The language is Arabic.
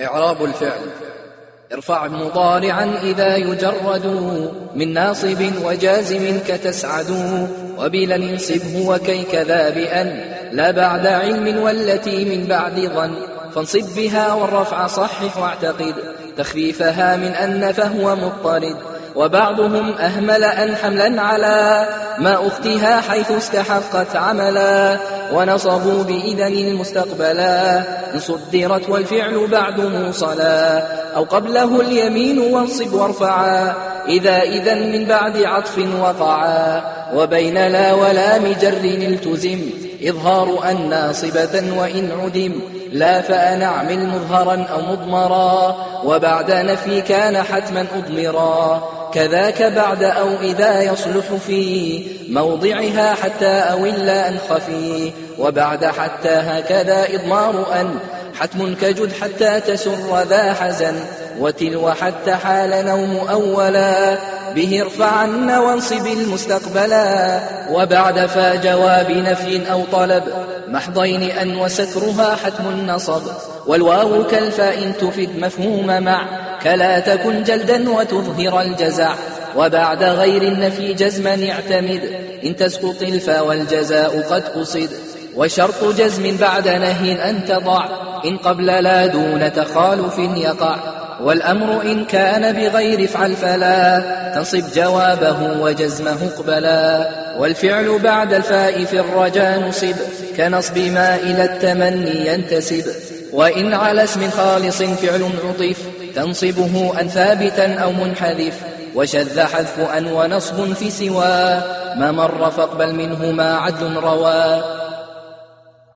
إعراب الفعل. ارفع مضارعا إذا يجرد. من ناصب وجازم كتسعد. وبلا انصبه وكي كذا بأن لا بعد علم والتي من بعد ظن. فانصب بها والرفع صحح واعتقد. تخفيفها من أن فهو مضطرد. وبعضهم أهمل أن حملا على ما أختها حيث استحقت عملا ونصبوا بإذن المستقبلا صدرت والفعل بعد موصلا أو قبله اليمين وانصب وارفعا إذا إذا من بعد عطف وقعا وبين لا ولا مجر إلتزم إظهار أن ناصبة وإن عدم. لا فأنعمل مظهرا أو مضمرا. وبعد نفي كان حتما أضمرا. كذاك بعد أو إذا يصلح في موضعها حتى أو إلا أن خفي. وبعد حتى هكذا إضمار أن. حتم كجد حتى تسر ذا حزن. وتلو حتى حال نوم أولا. به ارفعن وانصب المستقبلا وبعد فا جواب نفي أو طلب محضين أن وسترها حتم النصب والواو كالفاء تفد مفهوم مع كلا تكن جلدا وتظهر الجزع وبعد غير النفي جزما اعتمد إن تسقط الفا والجزاء قد قصد وشرط جزم بعد نهي أن تضع إن قبل لا دون تخالف يقع والأمر إن كان بغير افعل فلا تنصب جوابه وجزمه اقبلا والفعل بعد الفاء في الرجا نصب كنصب ما إلى التمني ينتسب. وإن على اسم خالص فعل عطف تنصبه أن ثابتا أو منحذف. وشذ حذف أن ونصب في سواه ما مر فاقبل منه ما عدل رواه